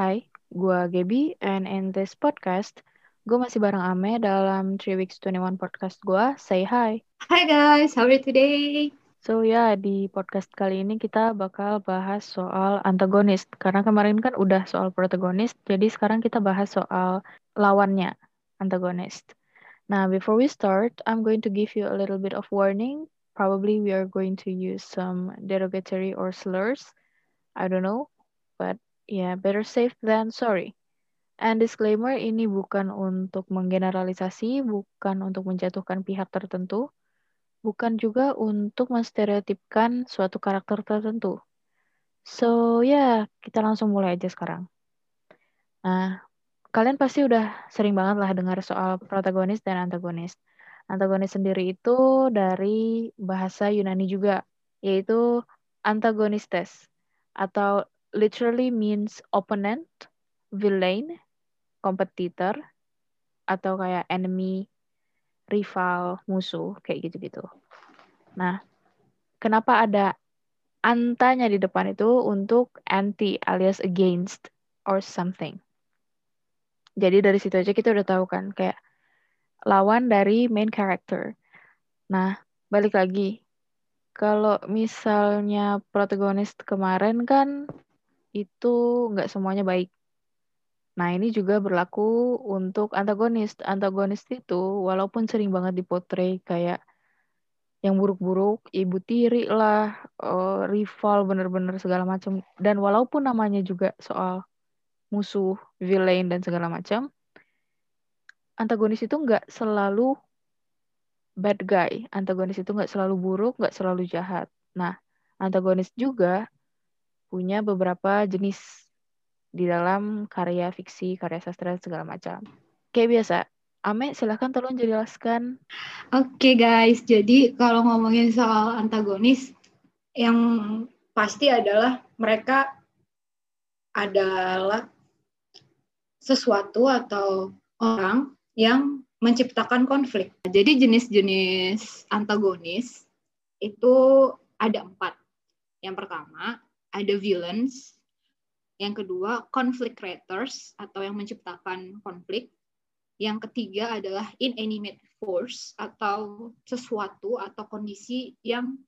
Hai, gue Gaby, and in this podcast, gue masih bareng Ame dalam 3 Weeks 21 podcast gue, Say Hi. Hi guys, how are you today? So ya, di podcast kali ini kita bakal bahas soal antagonis. Karena kemarin kan udah soal protagonis, jadi sekarang kita bahas soal lawannya, antagonis. Nah, before we start, I'm going to give you a little bit of warning. Probably we are going to use some derogatory or slurs. I don't know, but yeah, better safe than sorry. And disclaimer, ini bukan untuk menggeneralisasi, bukan untuk menjatuhkan pihak tertentu, bukan juga untuk menstereotipkan suatu karakter tertentu. So, ya, yeah, kita langsung mulai aja sekarang. Nah, kalian pasti udah sering banget lah dengar soal protagonis dan antagonis. Antagonis sendiri itu dari bahasa Yunani juga, yaitu antagonistes, atau literally means opponent, villain, kompetitor, atau kayak enemy, rival, musuh, kayak gitu-gitu. Nah, kenapa ada antanya di depan itu untuk anti alias against or something. Jadi dari situ aja kita udah tahu kan kayak lawan dari main character. Nah, balik lagi. Kalau misalnya protagonis kemarin kan itu nggak semuanya baik. Nah, ini juga berlaku untuk antagonis. Antagonis itu walaupun sering banget dipotret kayak yang buruk-buruk, ibu tiri lah, uh, rival bener-bener segala macam. Dan walaupun namanya juga soal musuh, villain dan segala macam, antagonis itu nggak selalu bad guy. Antagonis itu nggak selalu buruk, nggak selalu jahat. Nah, antagonis juga punya beberapa jenis di dalam karya fiksi, karya sastra, segala macam. Kayak biasa, Ame, silahkan tolong jelaskan. Oke okay, guys, jadi kalau ngomongin soal antagonis, yang pasti adalah mereka adalah sesuatu atau orang yang menciptakan konflik. Jadi jenis-jenis antagonis itu ada empat. Yang pertama ada villains, yang kedua conflict creators atau yang menciptakan konflik, yang ketiga adalah inanimate force atau sesuatu atau kondisi yang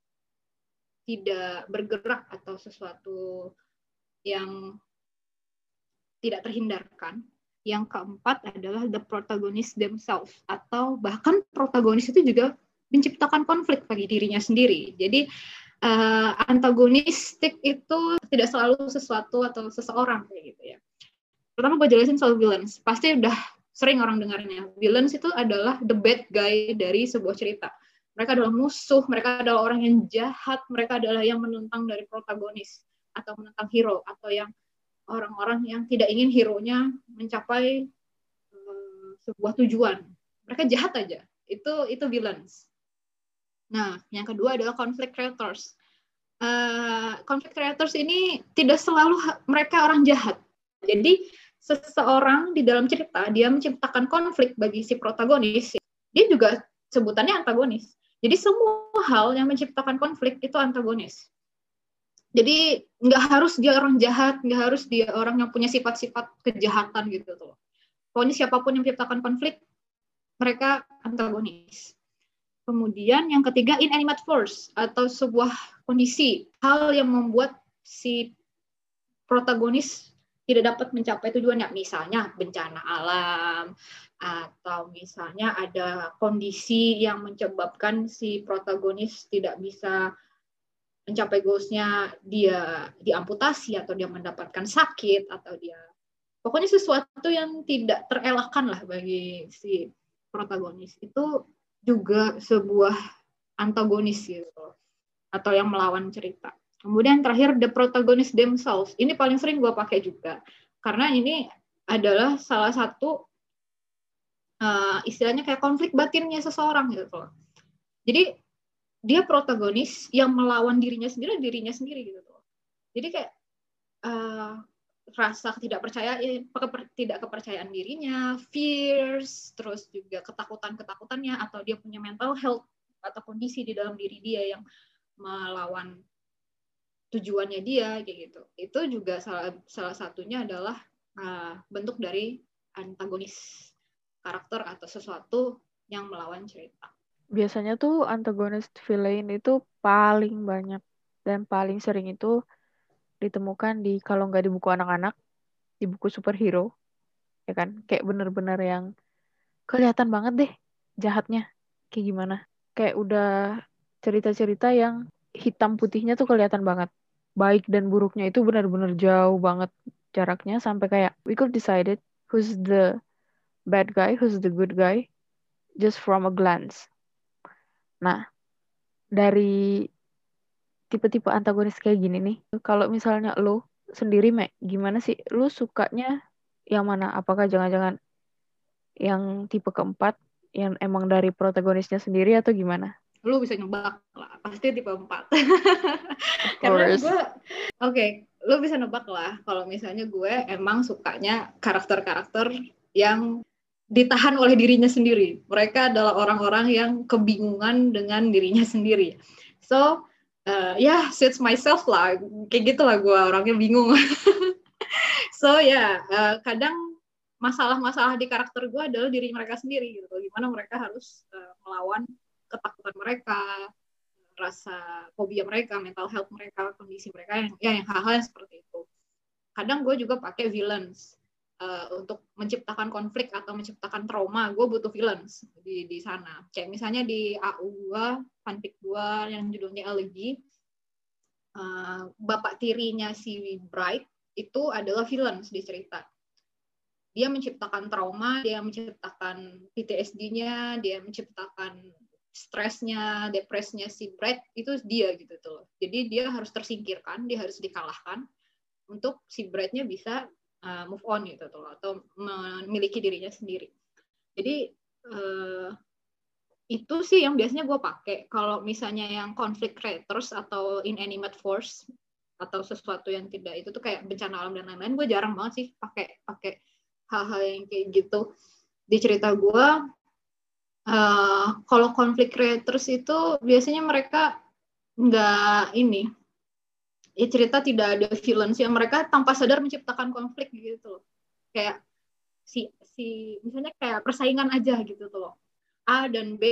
tidak bergerak atau sesuatu yang tidak terhindarkan. Yang keempat adalah the protagonist themselves atau bahkan protagonis itu juga menciptakan konflik bagi dirinya sendiri. Jadi uh, antagonistik itu tidak selalu sesuatu atau seseorang kayak gitu ya. Pertama gue jelasin soal villains. Pasti udah sering orang dengarnya. Villains itu adalah the bad guy dari sebuah cerita. Mereka adalah musuh, mereka adalah orang yang jahat, mereka adalah yang menentang dari protagonis atau menentang hero atau yang orang-orang yang tidak ingin hero-nya mencapai uh, sebuah tujuan. Mereka jahat aja. Itu itu villains. Nah, yang kedua adalah conflict creators. Uh, conflict creators ini tidak selalu mereka orang jahat. Jadi seseorang di dalam cerita dia menciptakan konflik bagi si protagonis, dia juga sebutannya antagonis. Jadi semua hal yang menciptakan konflik itu antagonis. Jadi nggak harus dia orang jahat, nggak harus dia orang yang punya sifat-sifat kejahatan gitu tuh. Pokoknya siapa pun yang menciptakan konflik, mereka antagonis. Kemudian yang ketiga inanimate force atau sebuah kondisi, hal yang membuat si protagonis tidak dapat mencapai tujuannya, misalnya bencana alam atau misalnya ada kondisi yang menyebabkan si protagonis tidak bisa mencapai goalsnya dia diamputasi atau dia mendapatkan sakit atau dia pokoknya sesuatu yang tidak terelakkan lah bagi si protagonis. Itu juga sebuah antagonis gitu atau yang melawan cerita. Kemudian terakhir the protagonist themselves. Ini paling sering gue pakai juga karena ini adalah salah satu uh, istilahnya kayak konflik batinnya seseorang gitu loh. Jadi dia protagonis yang melawan dirinya sendiri dirinya sendiri gitu loh. Jadi kayak uh, rasa tidak percaya tidak kepercayaan dirinya, fears, terus juga ketakutan-ketakutannya atau dia punya mental health atau kondisi di dalam diri dia yang melawan tujuannya dia kayak gitu itu juga salah salah satunya adalah uh, bentuk dari antagonis karakter atau sesuatu yang melawan cerita. Biasanya tuh antagonis villain itu paling banyak dan paling sering itu ditemukan di kalau nggak di buku anak-anak, di buku superhero, ya kan? Kayak bener-bener yang kelihatan banget deh jahatnya kayak gimana. Kayak udah cerita-cerita yang hitam putihnya tuh kelihatan banget. Baik dan buruknya itu benar-benar jauh banget jaraknya sampai kayak we could decided who's the bad guy, who's the good guy just from a glance. Nah, dari tipe-tipe antagonis kayak gini nih, kalau misalnya lo sendiri, Mek, gimana sih? Lo sukanya yang mana? Apakah jangan-jangan yang tipe keempat, yang emang dari protagonisnya sendiri atau gimana? Lu bisa nebak lah, pasti tipe empat. Karena gue, oke, okay, lu bisa nebak lah kalau misalnya gue emang sukanya karakter-karakter yang ditahan oleh dirinya sendiri. Mereka adalah orang-orang yang kebingungan dengan dirinya sendiri. So, uh, ya yeah, suits myself lah. Kayak gitu lah gue orangnya bingung. so ya, yeah, uh, kadang masalah-masalah di karakter gue adalah diri mereka sendiri gitu. Gimana mereka harus uh, melawan ketakutan mereka, rasa fobia mereka, mental health mereka, kondisi mereka yang ya yang hal-hal yang seperti itu. Kadang gue juga pakai villains uh, untuk menciptakan konflik atau menciptakan trauma. Gue butuh villains di di sana. Kayak misalnya di AU gue, fanfic gue yang judulnya Elegy, uh, bapak tirinya si Bright itu adalah villains di cerita. Dia menciptakan trauma, dia menciptakan PTSD-nya, dia menciptakan stresnya, depresnya si Brad itu dia gitu tuh. Jadi dia harus tersingkirkan, dia harus dikalahkan untuk si Bradnya bisa uh, move on gitu tuh atau memiliki dirinya sendiri. Jadi uh, itu sih yang biasanya gue pakai. Kalau misalnya yang conflict creators atau inanimate force atau sesuatu yang tidak itu tuh kayak bencana alam dan lain-lain, gue jarang banget sih pakai pakai hal-hal yang kayak gitu di cerita gue uh, kalau konflik creators itu biasanya mereka nggak ini ya cerita tidak ada villains yang mereka tanpa sadar menciptakan konflik gitu loh kayak si si misalnya kayak persaingan aja gitu tuh loh A dan B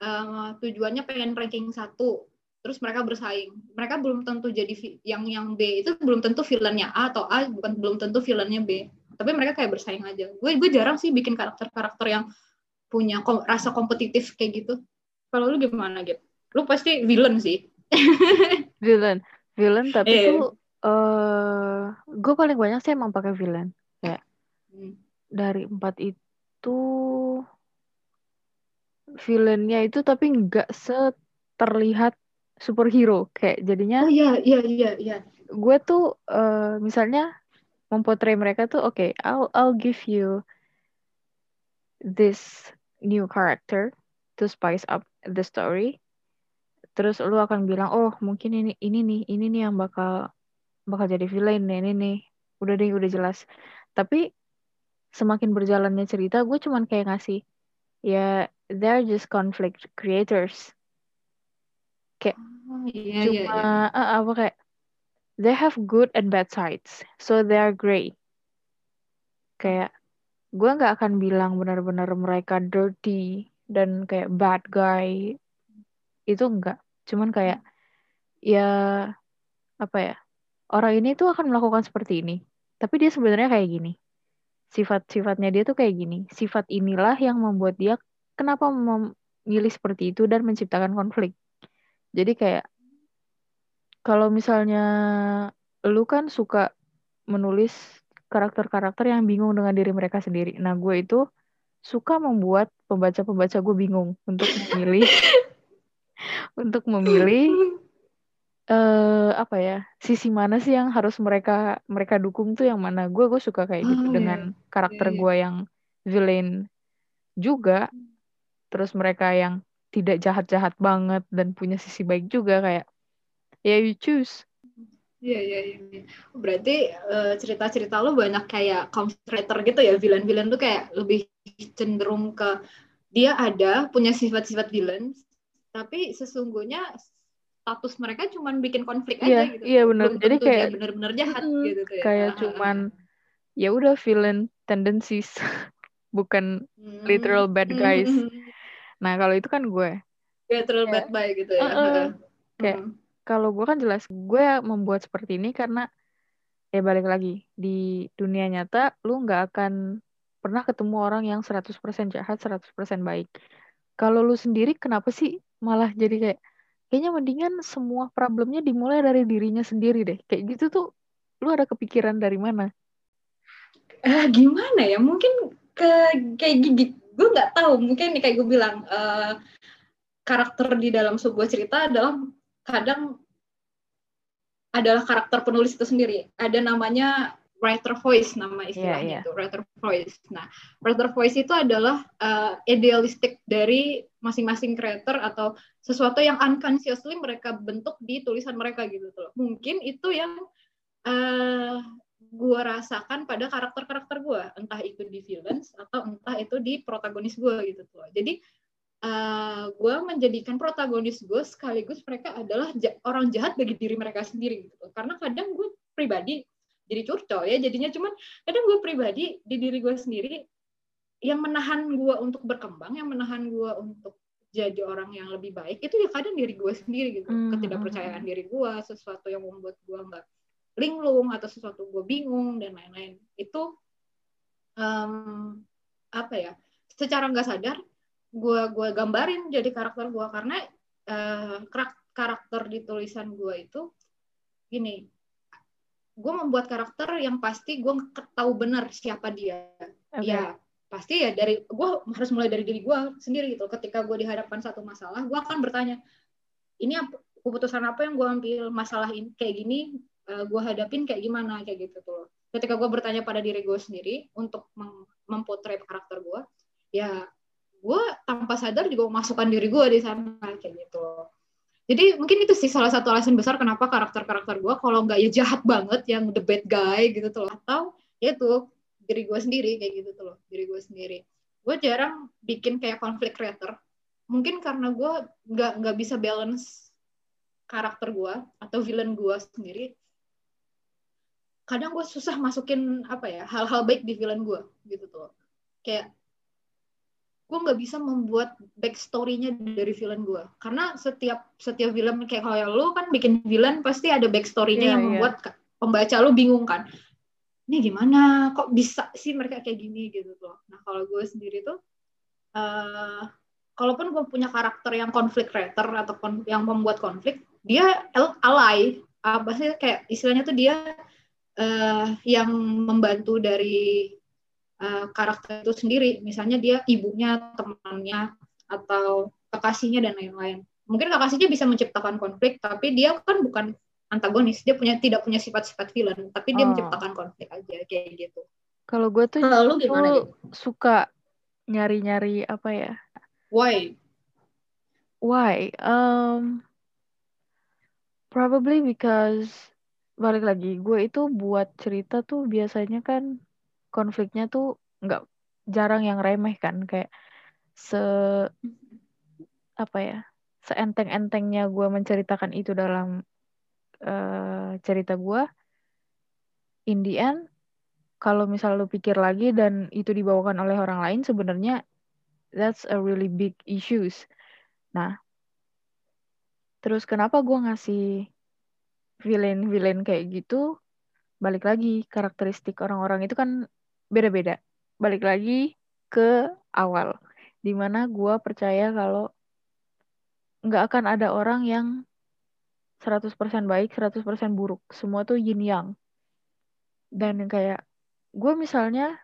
uh, tujuannya pengen ranking satu terus mereka bersaing mereka belum tentu jadi yang yang B itu belum tentu villainnya A atau A bukan belum tentu villainnya B tapi mereka kayak bersaing aja gue gue jarang sih bikin karakter karakter yang punya kom rasa kompetitif kayak gitu. Kalau lu gimana gitu? Lu pasti villain sih. villain, villain tapi yeah. tuh uh, gue paling banyak sih emang pakai villain. Kayak hmm. dari empat itu villainnya itu tapi nggak seterlihat superhero kayak jadinya. Oh iya iya iya iya. Gue tuh uh, misalnya mempotret mereka tuh oke, okay, I'll I'll give you this new character to spice up the story terus lu akan bilang oh mungkin ini ini nih ini nih yang bakal bakal jadi villain nih ini nih. Udah deh udah jelas. Tapi semakin berjalannya cerita gue cuman kayak ngasih ya they're just conflict creators. Kayak oh, iya, iya cuma iya, iya. Uh, apa kayak they have good and bad sides so they're gray kayak gue nggak akan bilang benar-benar mereka dirty dan kayak bad guy. Itu enggak cuman kayak ya apa ya orang ini tuh akan melakukan seperti ini. Tapi dia sebenarnya kayak gini. Sifat-sifatnya dia tuh kayak gini. Sifat inilah yang membuat dia kenapa memilih seperti itu dan menciptakan konflik. Jadi kayak kalau misalnya lu kan suka menulis karakter-karakter yang bingung dengan diri mereka sendiri. Nah, gue itu suka membuat pembaca-pembaca gue bingung untuk memilih untuk memilih uh, apa ya sisi mana sih yang harus mereka mereka dukung tuh yang mana gue gue suka kayak gitu oh, dengan yeah. karakter yeah, yeah. gue yang villain juga terus mereka yang tidak jahat-jahat banget dan punya sisi baik juga kayak ya you choose Iya, iya, iya. Berarti uh, cerita-cerita lo banyak kayak comforter gitu ya, villain-villain tuh kayak lebih cenderung ke dia ada punya sifat-sifat villain, tapi sesungguhnya status mereka cuma bikin konflik iya, aja gitu. Iya, benar. Jadi kayak benar-benar jahat mm, gitu tuh ya. Kayak cuman ya udah villain tendencies bukan literal bad guys nah kalau itu kan gue literal bad boy gitu ya uh -uh. kayak hmm. kalau gue kan jelas gue membuat seperti ini karena ya balik lagi di dunia nyata lu nggak akan pernah ketemu orang yang 100% jahat 100% baik kalau lu sendiri kenapa sih malah jadi kayak kayaknya mendingan semua problemnya dimulai dari dirinya sendiri deh. Kayak gitu tuh lu ada kepikiran dari mana? Uh, gimana ya? Mungkin ke kayak gigi gue nggak tahu. Mungkin kayak gue bilang uh, karakter di dalam sebuah cerita adalah kadang adalah karakter penulis itu sendiri. Ada namanya writer voice nama istilahnya yeah, yeah. itu writer voice. Nah, writer voice itu adalah uh, idealistik dari masing-masing creator atau sesuatu yang unconsciously mereka bentuk di tulisan mereka gitu tuh. Mungkin itu yang uh, gue rasakan pada karakter-karakter gue, entah itu di villains atau entah itu di protagonis gue gitu tuh. Jadi uh, eh, gue menjadikan protagonis gue sekaligus mereka adalah orang jahat bagi diri mereka sendiri gitu. Karena kadang gue pribadi jadi curcol ya jadinya cuman kadang gue pribadi di diri gue sendiri yang menahan gue untuk berkembang yang menahan gue untuk jadi orang yang lebih baik itu ya kadang diri gue sendiri gitu mm-hmm. ketidakpercayaan diri gue sesuatu yang membuat gue nggak linglung atau sesuatu gue bingung dan lain-lain itu um, apa ya secara nggak sadar gue gue gambarin jadi karakter gue karena uh, karakter di tulisan gue itu gini gue membuat karakter yang pasti gue tahu benar siapa dia okay. ya pasti ya dari gue harus mulai dari diri gue sendiri gitu. Ketika gue dihadapkan satu masalah gue akan bertanya ini apa, keputusan apa yang gue ambil? Masalah ini kayak gini eh, gue hadapin kayak gimana? Kayak gitu tuh ketika gue bertanya pada diri gue sendiri untuk mem mempotret karakter gue ya gue tanpa sadar juga memasukkan diri gue di sana kayak gitu jadi mungkin itu sih salah satu alasan besar kenapa karakter-karakter gue kalau nggak ya jahat banget yang the bad guy gitu tuh atau ya itu diri gue sendiri kayak gitu tuh loh diri gue sendiri. Gue jarang bikin kayak konflik creator. Mungkin karena gue nggak nggak bisa balance karakter gue atau villain gue sendiri kadang gue susah masukin apa ya hal-hal baik di villain gue gitu tuh kayak gue nggak bisa membuat backstory-nya dari villain gue karena setiap setiap villain kayak kalau lu kan bikin villain pasti ada backstory-nya yeah, yang yeah. membuat pembaca lu bingung kan ini gimana? Kok bisa sih mereka kayak gini? Gitu tuh. Nah kalau gue sendiri tuh uh, kalaupun gue punya karakter yang konflik creator atau yang membuat konflik dia ally. Apa sih kayak istilahnya tuh dia uh, yang membantu dari uh, karakter itu sendiri. Misalnya dia ibunya temannya atau kekasihnya dan lain-lain. Mungkin kekasihnya bisa menciptakan konflik tapi dia kan bukan antagonis. Dia punya tidak punya sifat-sifat villain tapi dia oh. menciptakan konflik aja kayak gitu. Kalau gue tuh Lalu gimana tuh suka nyari-nyari apa ya? Why? Why? Um probably because balik lagi gue itu buat cerita tuh biasanya kan konfliknya tuh nggak jarang yang remeh kan kayak se apa ya seenteng-entengnya gue menceritakan itu dalam uh, cerita gue in the end kalau misal lu pikir lagi dan itu dibawakan oleh orang lain sebenarnya that's a really big issues nah terus kenapa gue ngasih villain-villain kayak gitu balik lagi karakteristik orang-orang itu kan beda-beda. Balik lagi ke awal. Di mana gue percaya kalau nggak akan ada orang yang 100% baik, 100% buruk. Semua tuh yin yang. Dan kayak gue misalnya,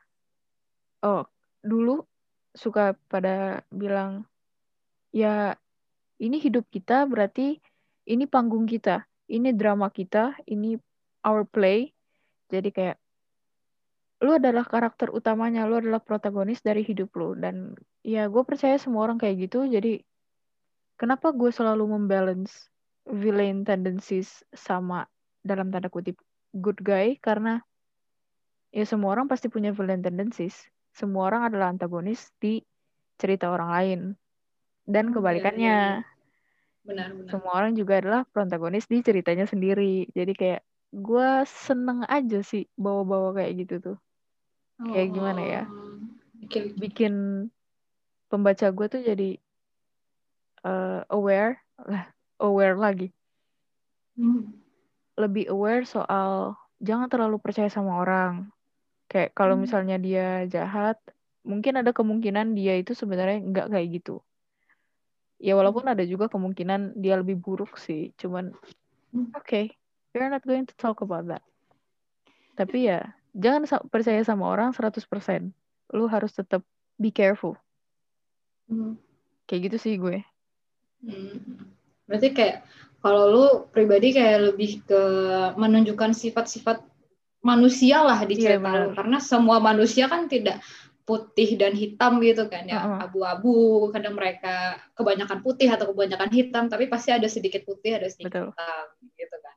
oh dulu suka pada bilang, ya ini hidup kita berarti ini panggung kita, ini drama kita, ini our play. Jadi kayak lu adalah karakter utamanya, lu adalah protagonis dari hidup lu. Dan ya gue percaya semua orang kayak gitu, jadi kenapa gue selalu membalance villain tendencies sama dalam tanda kutip good guy, karena ya semua orang pasti punya villain tendencies. Semua orang adalah antagonis di cerita orang lain. Dan hmm, kebalikannya. Ya, Benar, benar. Semua orang juga adalah protagonis di ceritanya sendiri. Jadi kayak gue seneng aja sih bawa-bawa kayak gitu tuh kayak gimana ya Oh, Bikin bikin pembaca gue tuh jadi uh, aware lah aware lagi Hmm. lebih aware soal jangan terlalu percaya sama orang kayak kalau Hmm. misalnya dia jahat mungkin ada kemungkinan dia itu sebenarnya nggak kayak gitu ya walaupun ada juga kemungkinan dia lebih buruk sih cuman Hmm. oke okay, we're not going to talk about that tapi ya jangan sa- percaya sama orang 100% lu harus tetap be careful Hmm. kayak gitu sih gue Hmm. Berarti kayak kalau lu pribadi kayak lebih ke menunjukkan sifat-sifat manusia lah di Iya, cerita benar. lu. Karena semua manusia kan tidak putih dan hitam gitu kan ya. Uh-uh. Abu-abu, kadang mereka kebanyakan putih atau kebanyakan hitam, tapi pasti ada sedikit putih, ada sedikit Betul. hitam gitu kan.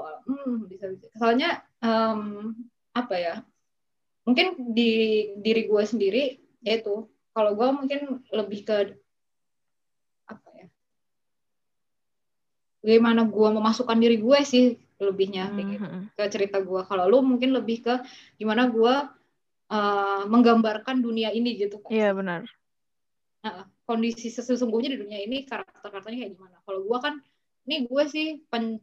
Oh, hmm, bisa bisa. Soalnya em, apa ya? Mungkin di diri gue sendiri yaitu kalau gue mungkin lebih ke apa ya bagaimana gue memasukkan diri gue sih lebihnya kayak gitu, Mhm. ke cerita gue kalau lu mungkin lebih ke gimana gue uh, menggambarkan dunia ini gitu kan Iya benar. Nah, kondisi sesungguhnya di dunia ini karakter-karakternya kayak gimana? Kalau gue kan ini gue sih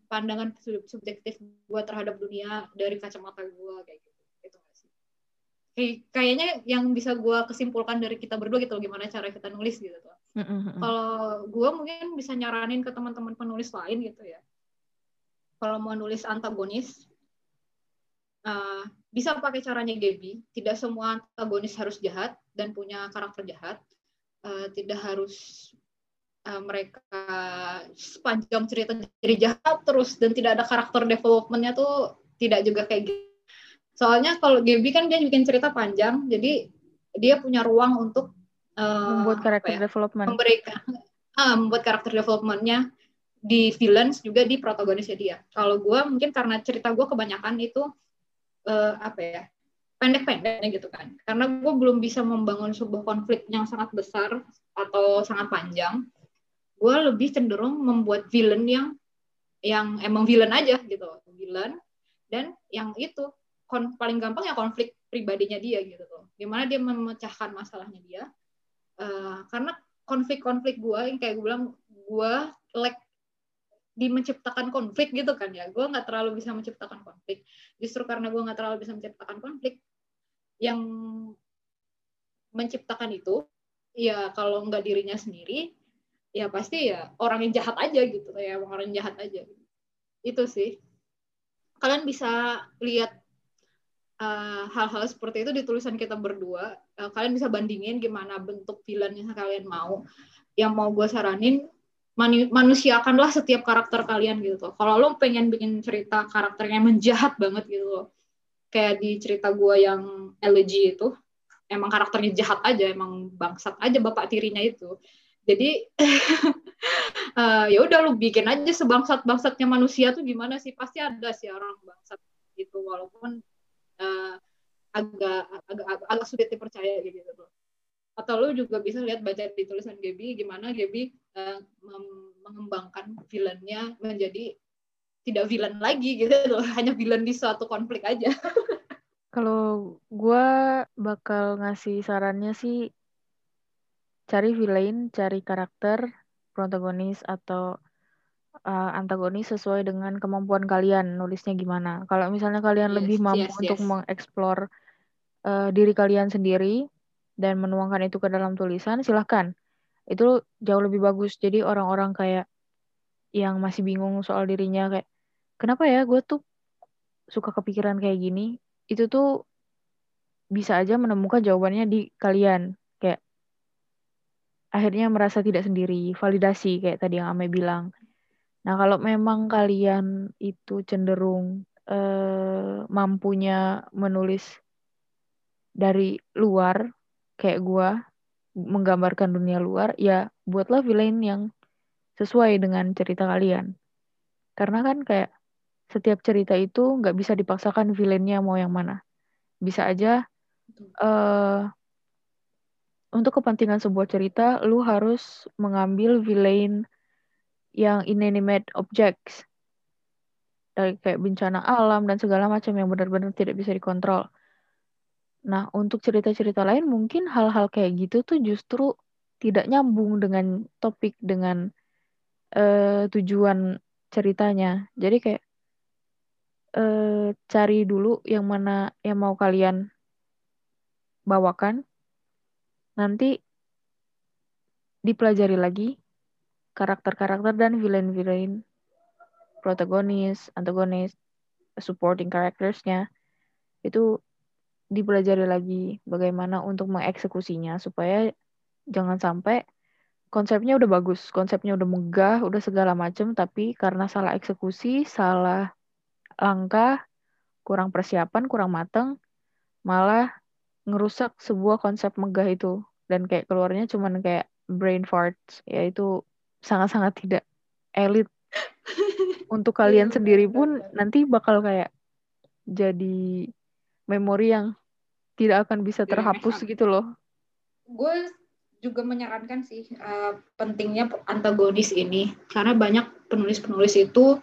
pandangan sub- subjektif gue terhadap dunia dari kacamata gue kayak gitu kayak kayaknya yang bisa gue kesimpulkan dari kita berdua gitu gimana cara kita nulis gitu tuh. Kalau gue mungkin bisa nyaranin ke teman-teman penulis lain gitu ya. Kalau mau nulis antagonis uh, bisa pakai caranya Gaby. Tidak semua antagonis harus jahat dan punya karakter jahat. Uh, tidak harus uh, mereka sepanjang cerita jadi jahat terus dan tidak ada karakter developmentnya tuh tidak juga kayak gitu soalnya kalau Gaby kan dia bikin cerita panjang jadi dia punya ruang untuk uh, Membuat karakter ya, development. memberikan ah, membuat karakter developmentnya di villains juga di protagonisnya dia. Kalau gue mungkin karena cerita gue kebanyakan itu eh, apa ya pendek-pendeknya gitu kan. Karena gue belum bisa membangun sebuah konflik yang sangat besar atau sangat panjang. Gue lebih cenderung membuat villain yang yang emang villain aja gitu, villain dan yang itu kon- paling gampang ya konflik pribadinya dia gitu tuh. Gimana dia memecahkan masalahnya dia. Eh, karena konflik-konflik gue yang kayak gue bilang gue like di menciptakan konflik gitu kan ya. Gue nggak terlalu bisa menciptakan konflik. Justru karena gue nggak terlalu bisa menciptakan konflik yang menciptakan itu ya kalau nggak dirinya sendiri ya pasti ya orang yang jahat aja gitu. Ya orang yang jahat aja. Itu sih. Kalian bisa lihat uh, hal-hal seperti itu di tulisan kita berdua Uh, kalian bisa bandingin gimana bentuk villain yang kalian mau yang mau gue saranin manu- manusiakanlah setiap karakter kalian gitu. Kalau lo pengen bikin cerita karakternya menjahat banget gitu. Kayak di cerita gue yang elegy itu, emang karakternya jahat aja, emang bangsat aja bapak tirinya itu. Jadi eh, ya udah lu bikin aja sebangsat bangsatnya manusia tuh gimana sih? Pasti ada sih orang bangsat gitu walaupun eh, agak agak agak, agak sulit dipercaya gitu loh atau lu juga bisa lihat baca di tulisan Gaby gimana Gaby uh, mengembangkan villainnya menjadi tidak villain lagi gitu. Loh hanya villain di suatu konflik aja. Kalau gue bakal ngasih sarannya sih cari villain, cari karakter protagonis atau uh, antagonis sesuai dengan kemampuan kalian nulisnya gimana. Kalau misalnya kalian Yes, lebih mampu yes, untuk yes. mengeksplor uh, diri kalian sendiri dan menuangkan itu ke dalam tulisan, silahkan. Itu jauh lebih bagus. Jadi orang-orang kayak yang masih bingung soal dirinya kayak kenapa ya gue tuh suka kepikiran kayak gini, itu tuh bisa aja menemukan jawabannya di kalian. Kayak akhirnya merasa tidak sendiri, validasi kayak tadi yang Ame bilang. Nah, kalau memang kalian itu cenderung eh, mampunya menulis dari luar, kayak gua, menggambarkan dunia luar, ya buatlah villain yang sesuai dengan cerita kalian. Karena kan kayak setiap cerita itu nggak bisa dipaksakan villainnya mau yang mana. Bisa aja eh untuk kepentingan sebuah cerita, lu harus mengambil villain yang inanimate objects. Dari kayak bencana alam dan segala macam yang benar-benar tidak bisa dikontrol. Nah, untuk cerita-cerita lain mungkin hal-hal kayak gitu tuh justru tidak nyambung dengan topik dengan uh, tujuan ceritanya. Jadi kayak uh, cari dulu yang mana yang mau kalian bawakan. Nanti dipelajari lagi karakter-karakter dan villain-villain protagonis, antagonis, supporting charactersnya itu dipelajari lagi bagaimana untuk mengeksekusinya supaya jangan sampai konsepnya udah bagus, konsepnya udah megah, udah segala macam, tapi karena salah eksekusi, salah langkah, kurang persiapan, kurang mateng, malah ngerusak sebuah konsep megah itu. Dan kayak keluarnya cuman kayak brain farts, yaitu sangat-sangat tidak elit untuk iya, kalian sendiri pun nanti bakal kayak jadi memori yang tidak akan bisa terhapus gitu loh. Gue juga menyarankan sih uh, pentingnya antagonis ini karena banyak penulis-penulis itu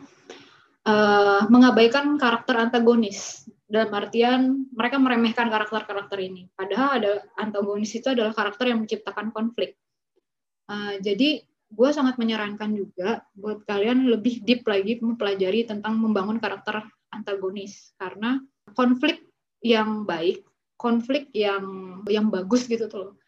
uh, mengabaikan karakter antagonis dalam artian mereka meremehkan karakter-karakter ini. Padahal ada antagonis itu adalah karakter yang menciptakan konflik. Uh, jadi gue sangat menyarankan juga buat kalian lebih deep lagi mempelajari tentang membangun karakter antagonis karena konflik yang baik, konflik yang yang bagus gitu tuh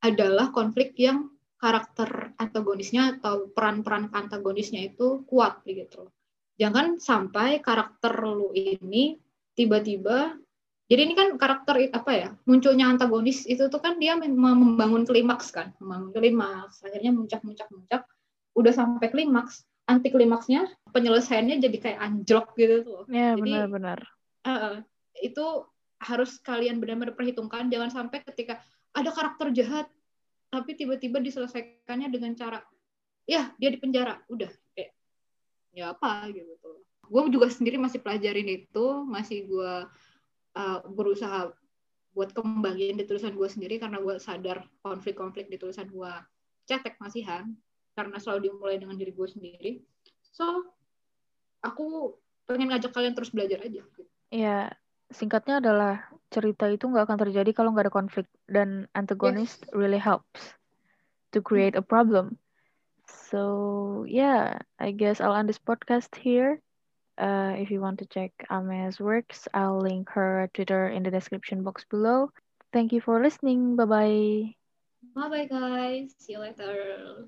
adalah konflik yang karakter antagonisnya atau peran-peran antagonisnya itu kuat gitu. Jangan sampai karakter lu ini tiba-tiba jadi ini kan karakter apa ya munculnya antagonis itu tuh kan dia membangun klimaks kan membangun klimaks. Akhirnya muncak-muncak muncak udah sampai klimaks anti klimaksnya penyelesaiannya jadi kayak anjlok gitu tuh. Ya benar-benar uh, itu harus kalian benar-benar perhitungkan. Jangan sampai ketika ada karakter jahat tapi tiba-tiba diselesaikannya dengan cara ya dia di penjara. Udah kayak ya apa? Gitu gue juga sendiri masih pelajarin itu masih gue uh, berusaha buat kembangin di tulisan gue sendiri karena gue sadar konflik-konflik di tulisan gue cetek masihan karena selalu dimulai dengan diri gue sendiri. So aku pengen ngajak kalian terus belajar aja. Ya singkatnya adalah cerita itu nggak akan terjadi kalau nggak ada konflik dan antagonist yes. really helps to create a problem. So yeah I guess I'll end this podcast here Uh, if you want to check Ame's works, I'll link her Twitter in the description box below. Thank you for listening. Bye bye. Bye bye, guys. See you later.